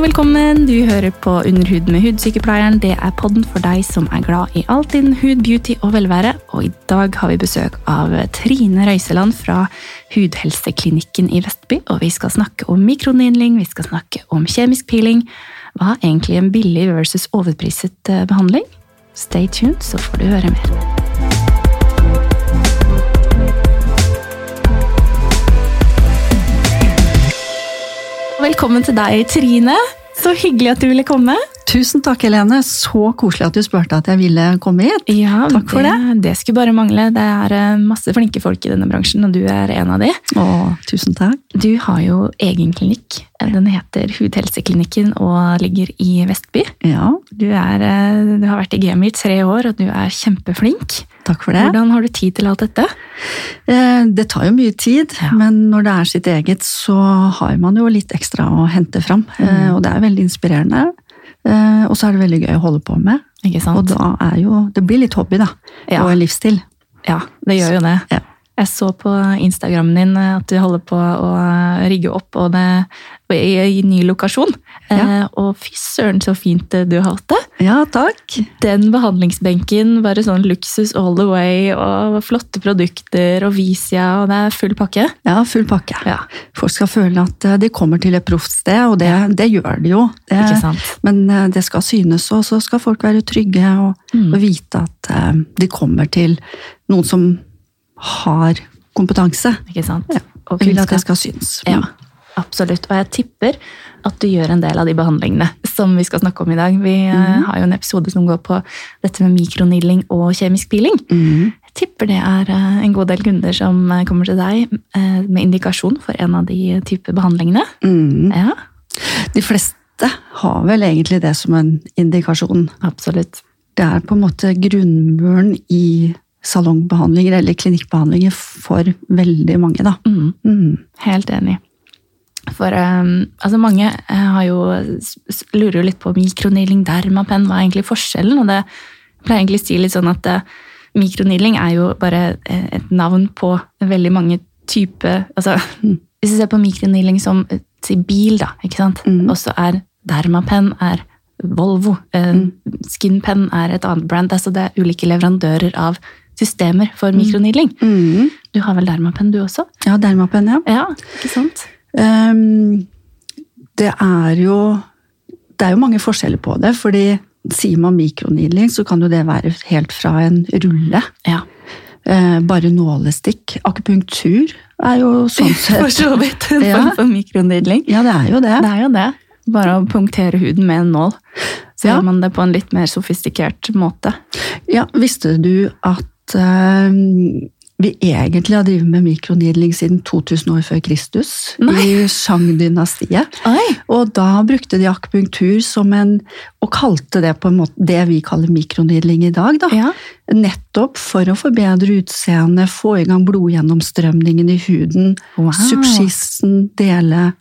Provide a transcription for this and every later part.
og velkommen. Du hører på Underhud med hudsykepleieren. Det er podden for deg som er glad i alt innen hud, beauty og velvære. Og i dag har vi besøk av Trine Røiseland fra Hudhelseklinikken i Vestby. Og vi skal snakke om mikronidling, vi skal snakke om kjemisk peeling. Hva er egentlig en billig versus overpriset eh, behandling? Stay tuned, så får du høre mer. Velkommen til deg, Trine. Så hyggelig at du ville komme. Tusen takk, Helene. Så koselig at du spurte at jeg ville komme hit. Ja, Takk for det. Det skulle bare mangle. Det er eh, masse flinke folk i denne bransjen, og du er en av de. Å, tusen takk. Du har jo egen klinikk. Den heter Hudhelseklinikken og ligger i Vestby. Ja, Du, er, eh, du har vært i gamet i tre år, og du er kjempeflink. takk for det. Hvordan har du tid til alt dette? Eh, Det tar jo mye tid, Ja. men når det er sitt eget, så har man jo litt ekstra å hente fram. Mm. Og det er veldig inspirerende. Eh, Og så er det veldig gøy å holde på med. Og da er jo Det blir litt hobby, da. Ja. Og en livsstil. Ja, det gjør jo det. Ja. Jeg så på Instagrammen din eh, at du holder på å rigge opp og det, i, i ny lokasjon. Ja. Eh, og fy søren, så fint eh, du har hatt det. Ja, takk. Den behandlingsbenken, bare sånn luksus all the way, og flotte produkter og Visia, og det er full pakke. Ja, full pakke. Ja, Folk skal føle at eh, de kommer til et proft sted, og det, det gjør de jo. Det, ikke sant? Men eh, det skal synes, og så skal folk være trygge og, Mm. og vite at eh, de kommer til noen som har kompetanse. Ikke sant? Ja, Og vil at det skal synes. Ja, absolutt. Og jeg tipper at du gjør en del av de behandlingene som vi skal snakke om i dag. Vi mm. Mhm. har jo en episode som går på dette med mikronidling og kjemisk piling. Mhm. Jeg tipper det er eh, en god del kunder som eh, kommer til deg eh, med indikasjon for en av de type behandlingene. Mm. Ja, De fleste har vel egentlig det som en indikasjon. absolutt. Det er på en måte grunnmuren i salongbehandlinger eller klinikkbehandlinger for veldig mange, da. Mm. Mm. Helt enig. For um, altså mange eh, har jo, lurer jo litt på mikronidling, dermapen, hva er egentlig forskjellen? Og det pleier egentlig å si litt sånn at uh, mikronidling er jo bare eh, et navn på veldig mange typer altså, Hvis du ser på mikronidling som eh, si bil, da, ikke sant? Mm. og så er dermapen er Volvo, Mm. Skinpen er et annet brand. Altså det er ulike leverandører av systemer for mikronidling. Mm. Du har vel dermapenn, du også? Ja, dermapenn, ja. Ja, ikke sant? Um, det er jo Det er jo mange forskjeller på det, fordi sier man mikronidling, så kan jo det være helt fra en rulle. Ja, Uh, bare nålestikk. Akupunktur er jo sånn for så vidt en Ja. form for mikronidling. Ja, det er jo det. Det er jo det. Bare å punktere huden med en nål. Så Ja. gjør man det på en litt mer sofistikert måte. Ja, Visste du at eh, vi egentlig har drevet med mikronidling siden 2000 år før Kristus? Nei. I Shang-dynastiet. Og da brukte de akupunktur som en Og kalte det på en måte det vi kaller mikronidling i dag. da. Ja. Nettopp for å forbedre utseendet, få i gang blodgjennomstrømningen i huden, Wow. subskissen, dele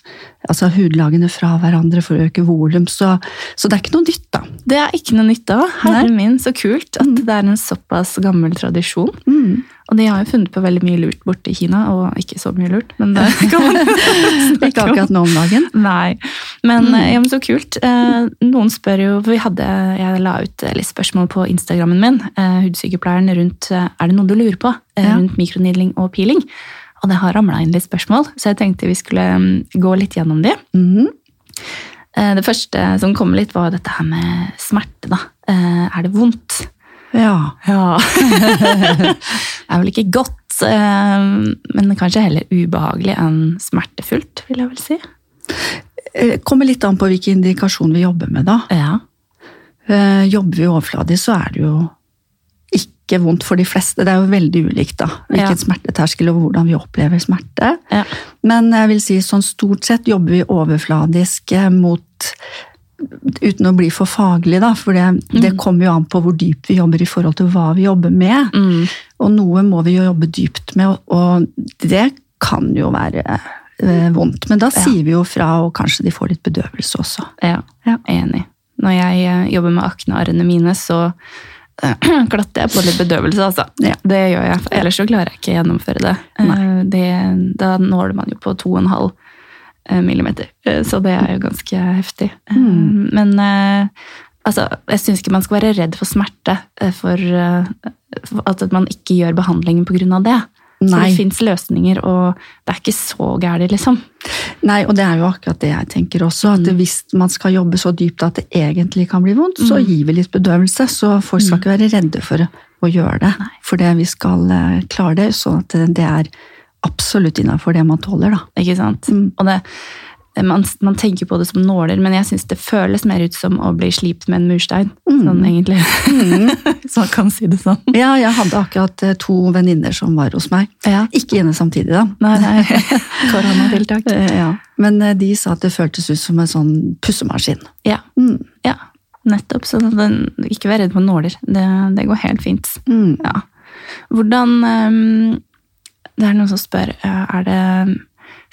altså hudlagene fra hverandre for å øke volum. Så, så det er ikke noe nytt, da. Det er ikke noe nytt da. Herre min, så kult at det er en såpass gammel tradisjon. Mm. Og de har jo funnet på veldig mye lurt borte i Kina, og ikke så mye lurt, men det kan man snakke Ikke akkurat nå om dagen. Nei, men, Mm. eh, ja, men så kult. Eh, noen spør jo, for vi hadde, jeg la ut eh, litt spørsmål på Instagrammen min, hudsykepleieren, rundt er det noe du lurer på Ja. rundt mikronidling og peeling? Og det har ramla inn litt spørsmål, så jeg tenkte vi skulle mm, gå litt gjennom de. Mm. Det første som kom litt, var dette her med smerte. da. Er det vondt? Ja. Ja. det er vel ikke godt, eh, men kanskje heller ubehagelig enn smertefullt, vil jeg vel si. Eh, Kommer litt an på hvilken indikasjon vi jobber med, da. Ja. Eh, Jobber vi overfladisk, så er det jo ikke vondt for de fleste. Det er jo veldig ulikt, da. Hvilken Ja. smerteterskel og hvordan vi opplever smerte. Ja. Men jeg vil si sånn stort sett jobber vi overfladisk mot Uten å bli for faglig, da, for det, det kommer jo an på hvor dypt vi jobber i forhold til hva vi jobber med. Mm. Og noe må vi jo jobbe dypt med, og- det kan jo være eh, vondt. Men da Ja. sier vi jo fra, og kanskje de får litt bedøvelse også. Ja, Ja. enig. Når jeg eh, jobber med aknearrene mine, så glatter jeg på litt bedøvelse, altså. Ja. Det gjør jeg, for ellers så klarer jeg ikke å gjennomføre det. Eh, det. Da nåler man jo på to og en halv millimeter. Eh, Så det er jo ganske heftig. Eh, Mm. Men eh, altså, jeg syns ikke man skal være redd for smerte eh, for eh, for at man ikke gjør behandlingen pga. det. Så det fins løsninger, og det er ikke så gærent, liksom. Nei, og det er jo akkurat det jeg tenker også. At Mm. hvis man skal jobbe så dypt at det egentlig kan bli vondt, så Mm. gir vi litt bedøvelse. Så folk skal ikke være redde for å gjøre det. For vi skal eh, klare det, sånn at det er absolutt innafor det man tåler, da. Ikke sant? Mm. Og det, man, man tenker på det som nåler, men jeg syns det føles mer ut som å bli slipt med en murstein. Mm. Sånn egentlig. Hvis man kan si det sånn. Ja, jeg hadde akkurat eh, to venninner som var hos meg. Ja. Ikke inne samtidig, da. Nei, nei. Koronatiltak. Eh, Ja. Men eh, de sa at det føltes ut som en sånn pussemaskin. Ja. Mm. ja. Nettopp. Så den, ikke vær redd for nåler. Det, det går helt fint. Mm. Ja. Hvordan ehm, Det er noen som spør eh, er det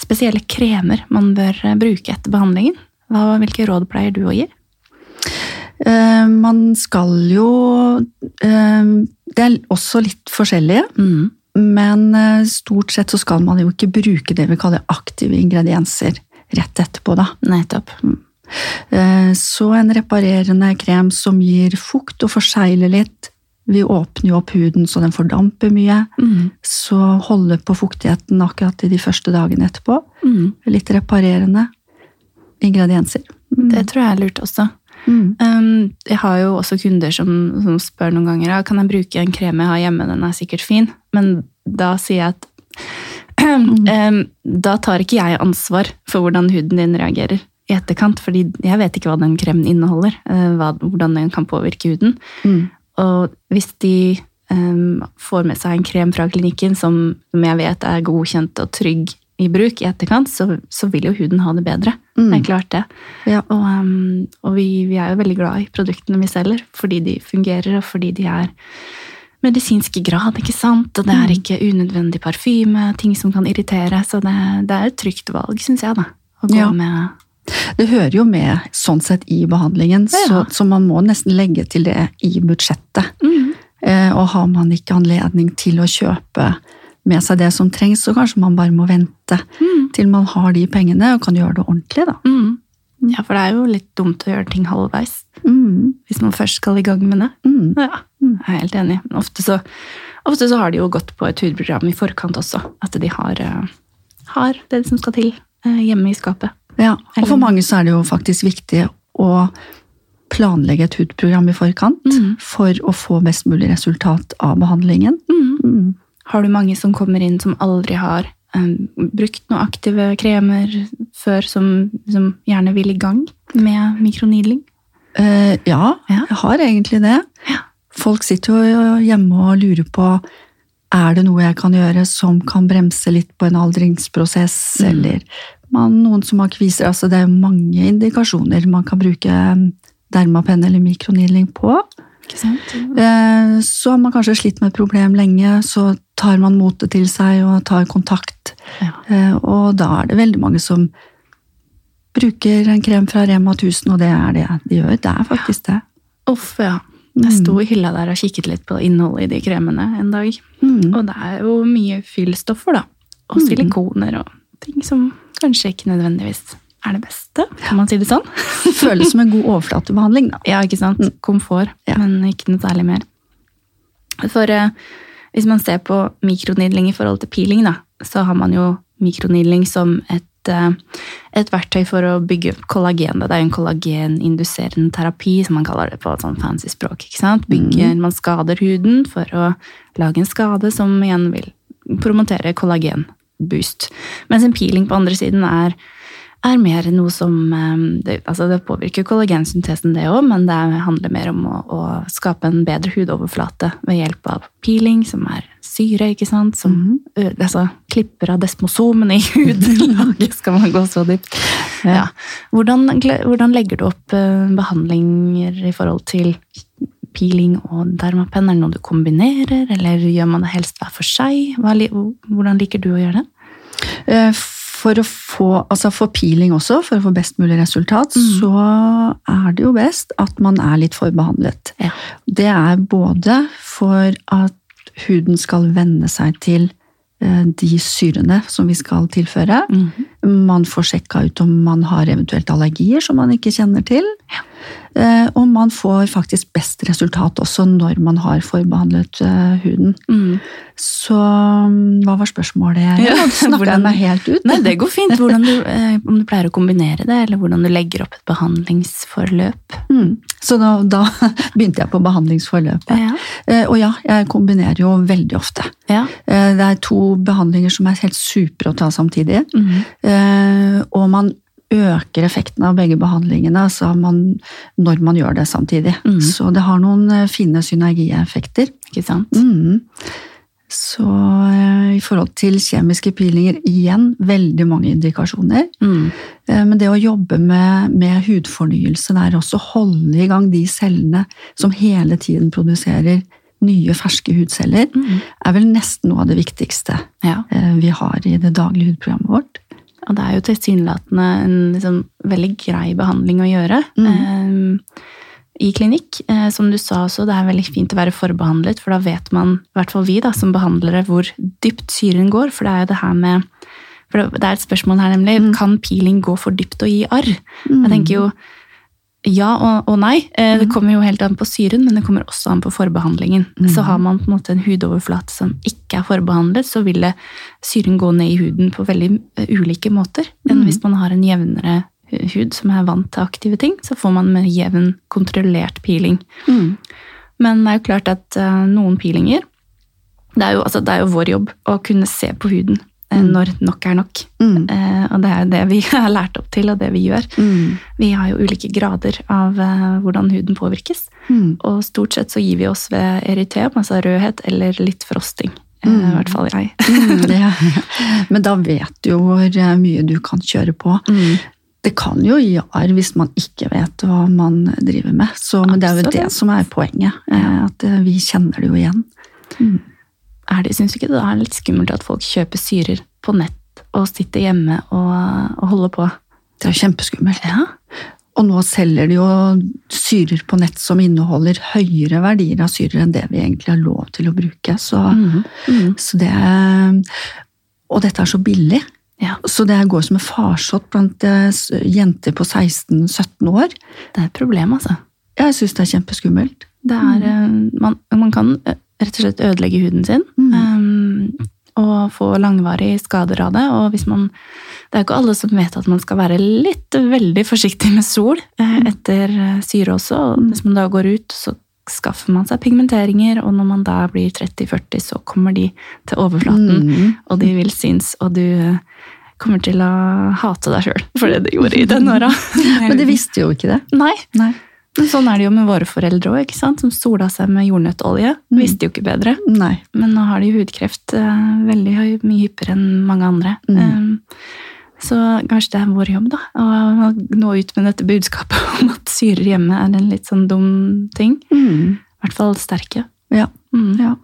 spesielle kremer man bør eh, bruke etter behandlingen. Hva, hvilke råd pleier du å gi? Eh, Man skal jo eh, Det er også litt forskjellige. Mm. Men stort sett så skal man jo ikke bruke det vi kaller aktive ingredienser rett etterpå, da. Nettopp. Eh, Så en reparerende krem som gir fukt og forsegler litt. Vi åpner jo opp huden så den fordamper mye. Mm. Så holde på fuktigheten akkurat i de første dagene etterpå. Mm. Litt reparerende ingredienser. Mm. Det tror jeg er lurt også. Mm. Um, jeg har jo også kunder som, som spør noen ganger kan jeg bruke en krem jeg har hjemme, den er sikkert fin. Men da sier jeg at um, da tar ikke jeg ansvar for hvordan huden din reagerer i etterkant, fordi jeg vet ikke hva den kremen inneholder, eh, hva, hvordan den kan påvirke huden. Mm. Og hvis de um, får med seg en krem fra klinikken som, som jeg vet er godkjent og trygg i bruk i etterkant, så, så vil jo huden ha det bedre. Mm. Det er klart det. Ja. Og, um, og vi, vi er jo veldig glad i produktene vi selger, fordi de fungerer, og fordi de er medisinske grad, ikke sant? Og det er Mm. ikke unødvendig parfyme, ting som kan irritere, så det, det er et trygt valg, syns jeg, da. Å gå Ja. med Det hører jo med sånn sett i behandlingen, Ja. så, så man må nesten legge til det i budsjettet. mm. Eh, og har man ikke anledning til å kjøpe med seg det som trengs, så kanskje man bare må vente Mm. til man har de pengene og kan gjøre det ordentlig, da. Mm. Ja, for det er jo litt dumt å gjøre ting halvveis, Mm. hvis man først skal i gang med det. Mm. Ja, jeg er helt enig. Ofte så, ofte så har de jo gått på et hudprogram i forkant også. At de har, eh, har det som skal til eh, hjemme i skapet. Ja, og for mange så er det jo faktisk viktig å planlegge et hudprogram i forkant Mm. for å få best mulig resultat av behandlingen. Mm. Har du mange som kommer inn som aldri har um, brukt noen aktive kremer før, som, som gjerne vil i gang med mikronidling? Uh, ja, Ja. jeg har egentlig det. Ja. Folk sitter jo hjemme og lurer på er det noe jeg kan gjøre som kan bremse litt på en aldringsprosess, Mm. eller man, noen som har kviser. Altså, det er mange indikasjoner man kan bruke dermapenn eller mikronidling på. Ikke sant? Ja. Så har man kanskje slitt med et problem lenge, så tar man motet til seg og tar kontakt. Ja. Eh, Og da er det veldig mange som bruker en krem fra Rema 1000, og det er det de gjør. Det er faktisk det. Uff, ja. Jeg sto i hylla der og kikket litt på innholdet i de kremene en dag. Mm. Og det er jo mye fyllstoffer, da. Og Mm. silikoner og ting som kanskje ikke nødvendigvis er det beste, kan man si det sånn? Føles som en god overflatebehandling, da. Ja, ikke sant? Komfort, Ja. men ikke noe særlig mer. For eh, hvis man ser på mikronidling i forhold til piling, da, så har man jo mikronidling som et, eh, et verktøy for å bygge opp kollagen. Da. Det er jo en kollageninduserende terapi, som man kaller det på et sånn fancy språk. ikke sant? Bygger, Man skader huden for å lage en skade som igjen vil promotere kollagenboost. Mens en peeling på andre siden er er mer noe som eh, det, altså det påvirker kollagensyntesen, det òg, men det er- handler mer om å, å skape en bedre hudoverflate ved hjelp av peeling, som er syre, ikke sant? Som ø- altså, klipper av desmosomene i hudlaget, skal man gå så dypt. Ja. Hvordan, hvordan legger du opp eh, behandlinger i forhold til peeling og dermapen? Er det noe du kombinerer, eller gjør man det helst hver for seg? Hvordan liker du å gjøre det? Eh, For å få, altså for peeling også, for å få best mulig resultat, Mm. så er det jo best at man er litt forbehandlet. Ja. Det er både for at huden skal venne seg til eh, de syrene som vi skal tilføre, Mhm. Man får sjekka ut om man har eventuelt allergier som man ikke kjenner til. Ja. Og man får faktisk best resultat også når man har forbehandlet eh, huden. Mm. Så mm, hva var spørsmålet? Ja, snakka jeg meg helt ut. Nei, det går fint. Du, eh, om du pleier å kombinere det, eller hvordan du legger opp et behandlingsforløp. Mm. Så da, da begynte jeg på behandlingsforløpet. Ja. Eh, Og ja, jeg kombinerer jo veldig ofte. Ja. Eh, Det er to behandlinger som er helt supre å ta samtidig. Mhm. Eh, Og man øker effekten av begge behandlingene altså man, når man gjør det samtidig. Mm. Så det har noen eh, fine synergieffekter. Ikke sant? Mm. Så eh, i forhold til kjemiske pilinger, igjen veldig mange indikasjoner. Mm. Men det å jobbe med, med hudfornyelse der også, holde i gang de cellene som hele tiden produserer nye, ferske hudceller, Mm. er vel nesten noe av det viktigste Ja. vi har i det daglige hudprogrammet vårt. Og det er jo tilsynelatende en liksom, veldig grei behandling å gjøre eh, i klinikk. Eh, som du sa også, det er veldig fint å være forbehandlet, for da vet man, i hvert fall vi da, som behandlere, hvor dypt syren går. For det er jo det her med for det det er et spørsmål her, nemlig. Kan peeling gå for dypt og gi arr? Jeg tenker jo ja og, og nei. Eh, Det kommer jo helt an på syren, men det kommer også an på forbehandlingen. Så har man på en måte en hudoverflate som ikke er forbehandlet, så vil det syren gå ned i huden på veldig eh, ulike måter enn hvis man har en jevnere hud som er vant til aktive ting. Så får man med jevn, kontrollert peeling. Men det er jo klart at eh, noen peelinger det er, jo, altså, det er jo vår jobb å kunne se på huden eh, når nok er nok. Mm. Eh, og det er jo det vi har lært opp til, og det vi gjør. Mm. Vi har jo ulike grader av eh, hvordan huden påvirkes. Mm. Og stort sett så gir vi oss ved eryteum, altså rødhet, eller litt frosting. Eh, I hvert fall jeg. Mm, det. Men da vet du jo hvor mye du kan kjøre på. Mm. Det kan jo gi arr hvis man ikke vet hva man driver med. Så, men det er jo det som er poenget. At vi kjenner det jo igjen. Er det, syns du ikke det er litt skummelt at folk kjøper syrer på nett og sitter hjemme og, og holder på? Det er kjempeskummelt. Ja. Og nå selger de jo syrer på nett som inneholder høyere verdier av syrer enn det vi egentlig har lov til å bruke. Så, Mm. så det Og dette er så billig. ja. Så det går som en farsott blant eh, jenter på 16-17 år. Det er et problem, altså. Jeg syns det er kjempeskummelt. Det er, mm. man, man kan eh, rett og slett ødelegge huden sin. eh, og få langvarige skader av det. Og hvis man, det er jo ikke alle som vet at man skal være litt veldig forsiktig med sol eh, etter eh, syre også. Og hvis man da går ut, så skaffer man seg pigmenteringer, og når man da blir 30-40, så kommer de til overflaten, Mm. og de vil synes, og du eh, kommer til å hate deg sjøl for det du gjorde i den åra. Men de visste jo ikke det. Nei, Nei. Sånn er det jo med våre foreldre òg, som sola seg med jordnøttolje. Visste jo ikke bedre. Nei. Men nå har de hudkreft eh, veldig mye hyppigere enn mange andre. Mm. Eh, så kanskje det er vår jobb da, å nå ut med dette budskapet om at syrer hjemme er en litt sånn dum ting. Mm. I hvert fall sterke. Ja. Mm. Ja.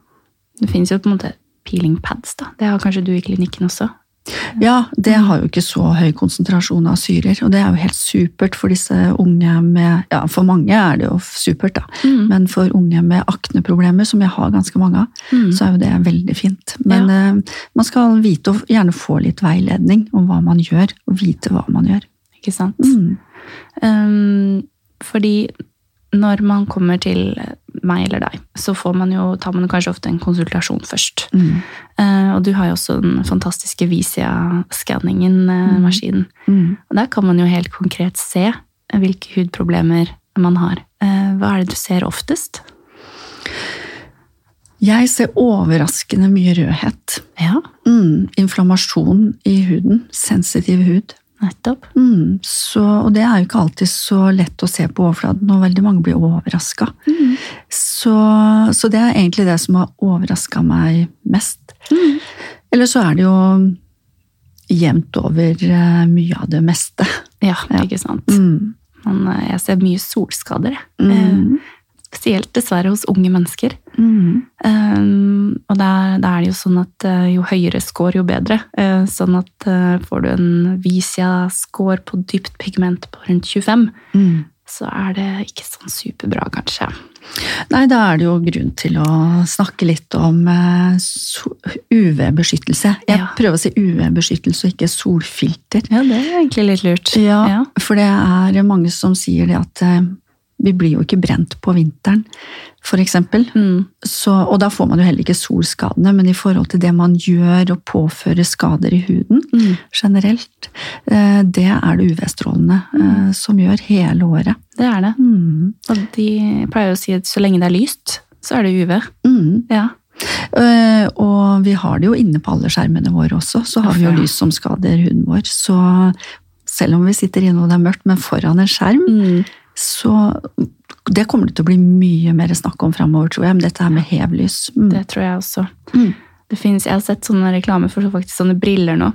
Det finnes jo på en måte peeling pads, da. Det har kanskje du i klinikken også. Ja, det har jo ikke så høy konsentrasjon av syrer, og det er jo helt supert for disse unge med Ja, for mange er det jo supert, da. Mm. Men for unge med akneproblemer, som jeg har ganske mange av, Mm. så er jo det veldig fint. Men eh, man skal vite og gjerne få litt veiledning om hva man gjør, og vite hva man gjør. Ikke sant? Mm. Um, fordi når man kommer til meg eller deg, så får man jo, tar man kanskje ofte en konsultasjon først. Mm. Eh, og du har jo også den fantastiske Visia-skanningen-maskinen. Mm. Og der kan man jo helt konkret se hvilke hudproblemer man har. Eh, hva er det du ser oftest? Jeg ser overraskende mye rødhet. Ja, Mm. Inflammasjon i huden. Sensitiv hud. Nettopp. Mm, så, og det er jo ikke alltid så lett å se på overflaten, og veldig mange blir overraska. Så, så det er egentlig det som har overraska meg mest. Eller så er det jo jevnt over eh, mye av det meste. Ja, Ja. ikke sant. Mm. Men eh, jeg ser mye solskader, jeg. Spesielt dessverre hos unge mennesker. Mm. Um, og da, da er det jo sånn at uh, jo høyere score, jo bedre. Uh, sånn at uh, får du en Visia-score på dypt pigment på rundt 25, Mm. så er det ikke sånn superbra, kanskje. Nei, da er det jo grunn til å snakke litt om UV-beskyttelse. Jeg Ja. prøver å si UV-beskyttelse og ikke solfilter. Ja, det er egentlig litt lurt. Ja, Ja. for det er mange som sier det at vi blir jo ikke brent på vinteren, eksempel. Mm. Så, og da får man jo heller ikke solskadene, men i forhold til det man gjør og påfører skader i huden Mm. generelt, eh, det er det UV-strålene mm. som gjør hele året. Det er det. Mm. Og de pleier å si at så lenge det er lyst, så er det UV. Mm. Ja. Eh, og vi har det jo inne på alle skjermene våre også, så har vi jo lys som skader huden vår. Så selv om vi sitter inne og det er mørkt, men foran en skjerm, Mm. Så det kommer det til å bli mye mer snakk om framover, tror jeg. Men dette her med hevlys. Mm. Det tror jeg også. Mm. Det finnes, jeg har sett sånne reklame for faktisk sånne briller nå.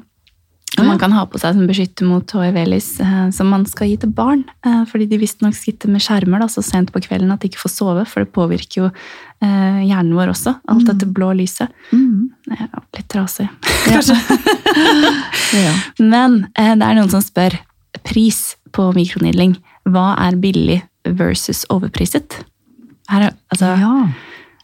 Ja. Som man kan ha på seg som beskytter mot HIV-lys, eh, som man skal gi til barn. Eh, fordi de visstnok sitter med skjermer da, så sent på kvelden at de ikke får sove, for det påvirker jo eh, hjernen vår også. Alt Mm. dette blå lyset. Mm. Er litt trasig. Ja. ja. Men det er noen som spør pris på mikronidling. Hva er billig versus overpriset? Her, er- altså, ja.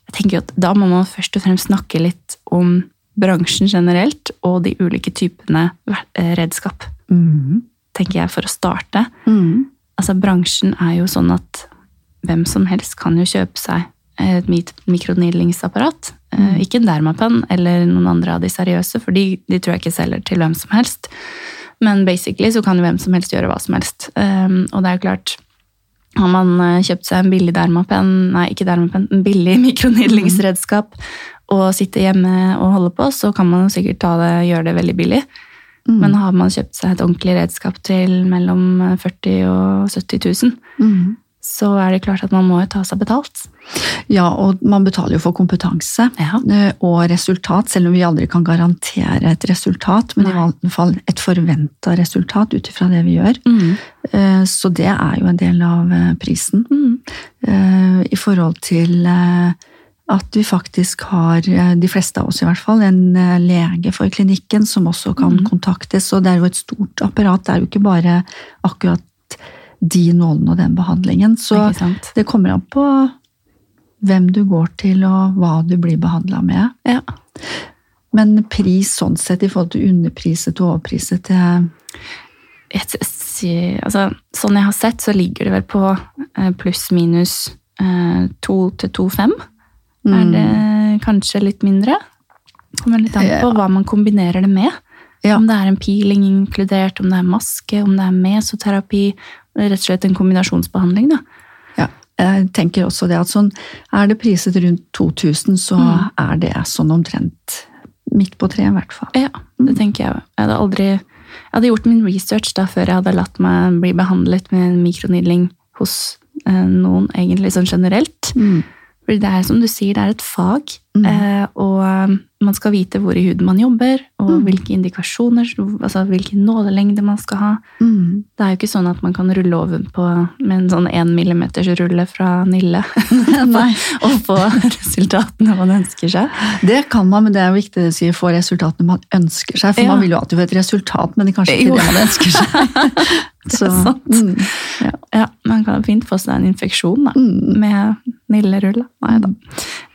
jeg tenker at Da må man først og fremst snakke litt om bransjen generelt og de ulike typene eh, redskap, Mm. tenker jeg, for å starte. Mm. Altså, bransjen er jo sånn at hvem som helst kan jo kjøpe seg et mikronidlingsapparat. Eh, Mm. Ikke en Dermapen eller noen andre av de seriøse, for de, de tror jeg ikke selger til hvem som helst. Men basically så kan jo hvem som helst gjøre hva som helst. Um, og det er jo klart, har man eh, kjøpt seg en billig Dermapen, nei ikke Dermapen, en billig mikronidlingsredskap og sitter hjemme og holder på, så kan man jo sikkert ta det, gjøre det veldig billig. Mm. Men har man kjøpt seg et ordentlig redskap til mellom 40 000 og 70 000, Mm. Så er det klart at man må jo ta seg betalt. Ja, og man betaler jo for kompetanse Ja. eh, og resultat, selv om vi aldri kan garantere et resultat, men i Nei. hvert fall et forventa resultat ut ifra det vi gjør. Mm. Eh, Så det er jo en del av eh, prisen. Mm. I forhold til at vi faktisk har, de fleste av oss i hvert fall, en lege for klinikken som også kan mm. kontaktes. Og det er jo et stort apparat. Det er jo ikke bare akkurat de nålene og den behandlingen. Så det kommer an på hvem du går til og hva du blir behandla med. Ja. Men pris sånn sett i forhold til underpriset og overpriset til altså, sånn jeg har sett, så ligger det vel på eh, pluss-minus to 2 til 2,5. Er det kanskje litt mindre? Kommer litt an på hva man kombinerer det med. Ja. Om det er en peeling inkludert, om det er maske, om det er mesoterapi. Rett og slett en kombinasjonsbehandling, da. Ja, jeg tenker også det at sånn, er det priset rundt 2000, så Mm. er det sånn omtrent midt på treet, i hvert fall. Ja, det tenker jeg. Jeg hadde aldri Jeg hadde gjort min research da før jeg hadde latt meg bli behandlet med mikronidling hos eh, noen, egentlig sånn generelt. Mm. Fordi det er som du sier, det er et fag, Mm. eh, og eh, man skal vite hvor i huden man jobber, og Mm. hvilke indikasjoner, altså hvilken nålelengde man skal ha. Mm. Det er jo ikke sånn at man kan rulle over på med en sånn 1 millimeters rulle fra Nille og få resultatene man ønsker seg. Det kan man, men det er viktig å si få resultatene man ønsker seg. For Ja. man vil jo alltid få et resultat, men det er kanskje ikke Jo. det man ønsker seg. Sant. Mm. Ja. Ja, Man kan fint få seg en infeksjon da, Mm. med Nille-rulle. Nei da.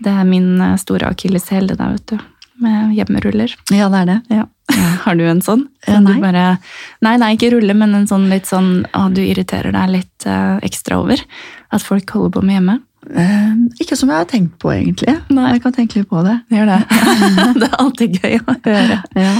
Det er min eh, store akilleshæl, det der, vet du. Med hjemmeruller. ja, det er det. Ja. Har du en sånn? Ja, nei. bare, nei, nei, ikke rulle, men en sånn litt sånn å, du irriterer deg litt uh, ekstra over. At folk holder på med hjemme. Eh, ikke som jeg har tenkt på, egentlig. Nei. Jeg kan tenke litt på det. Gjør det. det er alltid gøy å høre. Ja.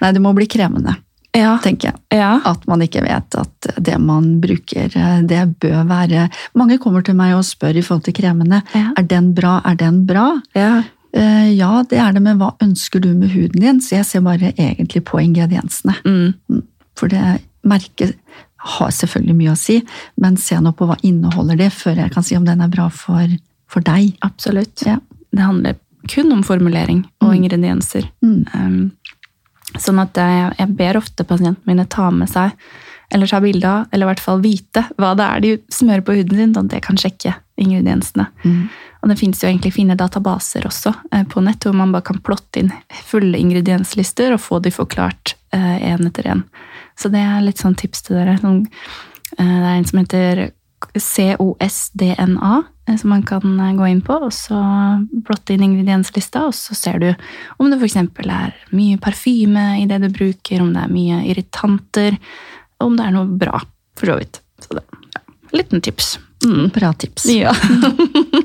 Nei, det må bli krevende, Ja. tenker jeg. ja. At man ikke vet at det man bruker, eh, det bør være Mange kommer til meg og spør i forhold til kremene. Ja. Er den bra? Er den bra? ja. Eh, Ja, det er det, men hva ønsker du med huden din? Så jeg ser bare egentlig på ingrediensene. Mm. For det merket har selvfølgelig mye å si, men se nå på hva inneholder det, før jeg kan si om den er bra for, for deg. Absolutt. Ja. Det handler kun om formulering og Mm. ingredienser. Mm. Um, sånn at jeg, jeg ber ofte pasientene mine ta med seg, eller ta bilde av, eller i hvert fall vite hva det er de smører på huden sin, sånn at jeg kan sjekke ingrediensene. Mm. Og det finnes jo egentlig fine databaser også eh, på nett, hvor man bare kan plotte inn fulle ingredienslister og få de forklart én etter én. Så det er litt sånn tips til dere. Sånn, eh, det er en som heter COSDNA, eh, som man kan eh, gå inn på, og så blotte inn ingredienslista, og så ser du om det f.eks. er mye parfyme i det du bruker, om det er mye irritanter, og om det er noe bra, for så vidt. Så det ja, liten tips. Mm. Bra tips. Ja.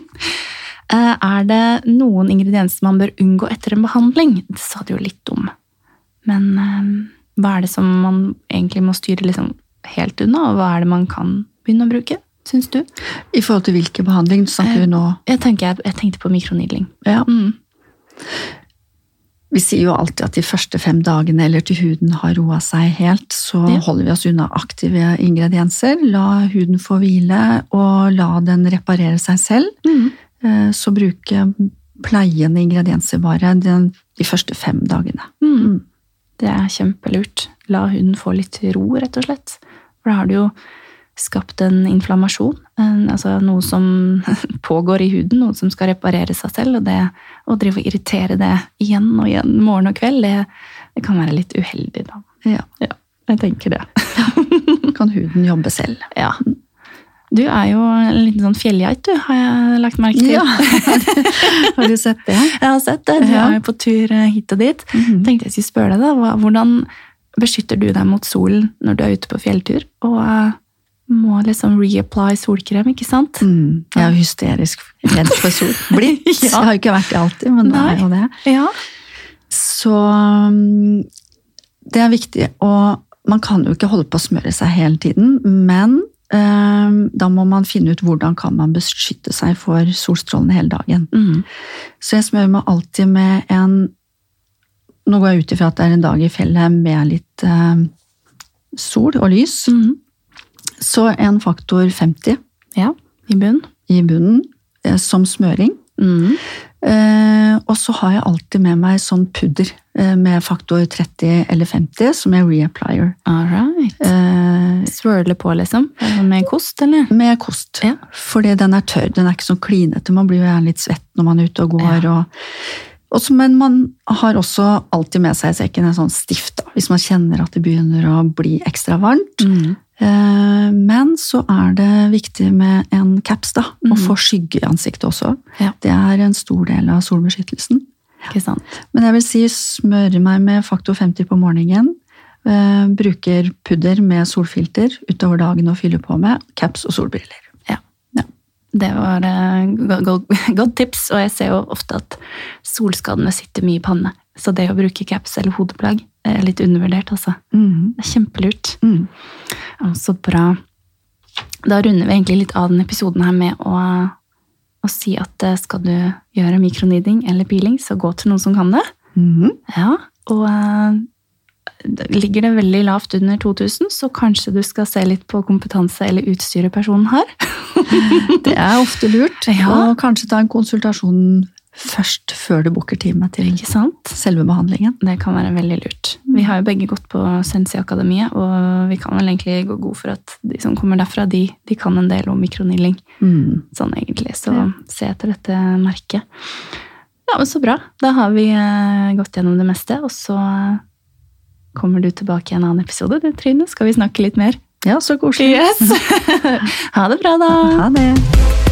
er det noen ingredienser man bør unngå etter en behandling? Det sa du jo litt om. Men hva er det som man egentlig må styre liksom helt unna, og hva er det man kan begynne å bruke? Syns du? I forhold til hvilken behandling snakker vi nå? Jeg, tenker, jeg, tenkte på mikronidling. Ja. Mm. Vi sier jo alltid at de første fem dagene eller til huden har roa seg helt, så ja. holder vi oss unna aktive ingredienser. La huden få hvile, og la den reparere seg selv. Mm. Eh, så bruke pleiende ingredienser bare de første fem dagene. Mm. mm. Det er kjempelurt. La huden få litt ro, rett og slett. For da har du jo skapt en inflammasjon. En, altså noe som pågår i huden, noe som skal reparere seg selv. Og det å drive og irritere det igjen og igjen morgen og kveld, det, det kan være litt uheldig, da. Ja. ja jeg tenker det. kan huden jobbe selv. Ja. Du er jo en liten sånn fjellgeit, du, har jeg lagt merke til. Ja, Har du sett det? Jeg har sett det. Du ja. er jo på tur eh, hit og dit. Mm -hmm. Tenkte jeg skulle spørre deg, da. Hvordan beskytter du deg mot solen når du er ute på fjelltur? Og eh, må liksom reapply solkrem, ikke sant? Mm, jeg er jo hysterisk redd for sol. Blitt. ja. Jeg har jo ikke vært det alltid, men nå er jo det. Ja. Så mm, det er viktig. Og man kan jo ikke holde på å smøre seg hele tiden, men um, da må man finne ut hvordan kan man beskytte seg for solstrålene hele dagen. Mm. Så jeg smører meg alltid med en Nå går jeg ut ifra at det er en dag i fjellet med litt um, sol og lys. Mm. Så en faktor 50 ja, i bunnen. I bunnen eh, som smøring. Mm. Eh, og så har jeg alltid med meg sånn pudder eh, med faktor 30 eller 50 som er reapplier. All right. Eh, Swirle på, liksom? Med kost, eller? Med kost. Ja. Fordi den er tørr. Den er ikke sånn klinete. Man blir jo gjerne litt svett når man er ute og går. Ja. og også, men man har også alltid med seg i sekken en sånn stift, da, hvis man kjenner at det begynner å bli ekstra varmt. Mm. Eh, men så er det viktig med en caps, da. Mm. Og få skygge i ansiktet også. Ja. Det er en stor del av solbeskyttelsen. Sant. Men jeg vil si smøre meg med faktor 50 på morgenen. Eh, bruker pudder med solfilter utover dagen å fylle på med. Caps og solbriller. Ja. ja. Det var et godt tips, og jeg ser jo ofte at solskadene sitter mye i panne. Så det å bruke caps eller hodeplagg er litt undervurdert, altså. Mm. Det er kjempelurt. Mm. Ja, så bra. Da runder vi egentlig litt av denne episoden her med å, å si at eh, skal du gjøre mikroniding eller peeling, så gå til noen som kan det. Mm. Ja, og uh, ligger det veldig lavt under 2000, så kanskje du skal se litt på kompetanse eller utstyret personen har. det er ofte lurt. Ja. Og kanskje ta en konsultasjon først før du booker time til ikke sant? selve behandlingen. Det kan være veldig lurt. Vi har jo begge gått på Sensi-akademiet, og vi kan vel egentlig gå god for at de som kommer derfra, de, de kan en del om mikronilling. Mm. Sånn egentlig. Så ja. se etter dette merket. Ja, men så bra. Da har vi eh, gått gjennom det meste, og så kommer du tilbake i en annen episode, du Trine. Skal vi snakke litt mer? Ja, så koselig. Yes. ha det bra, da. Ha det.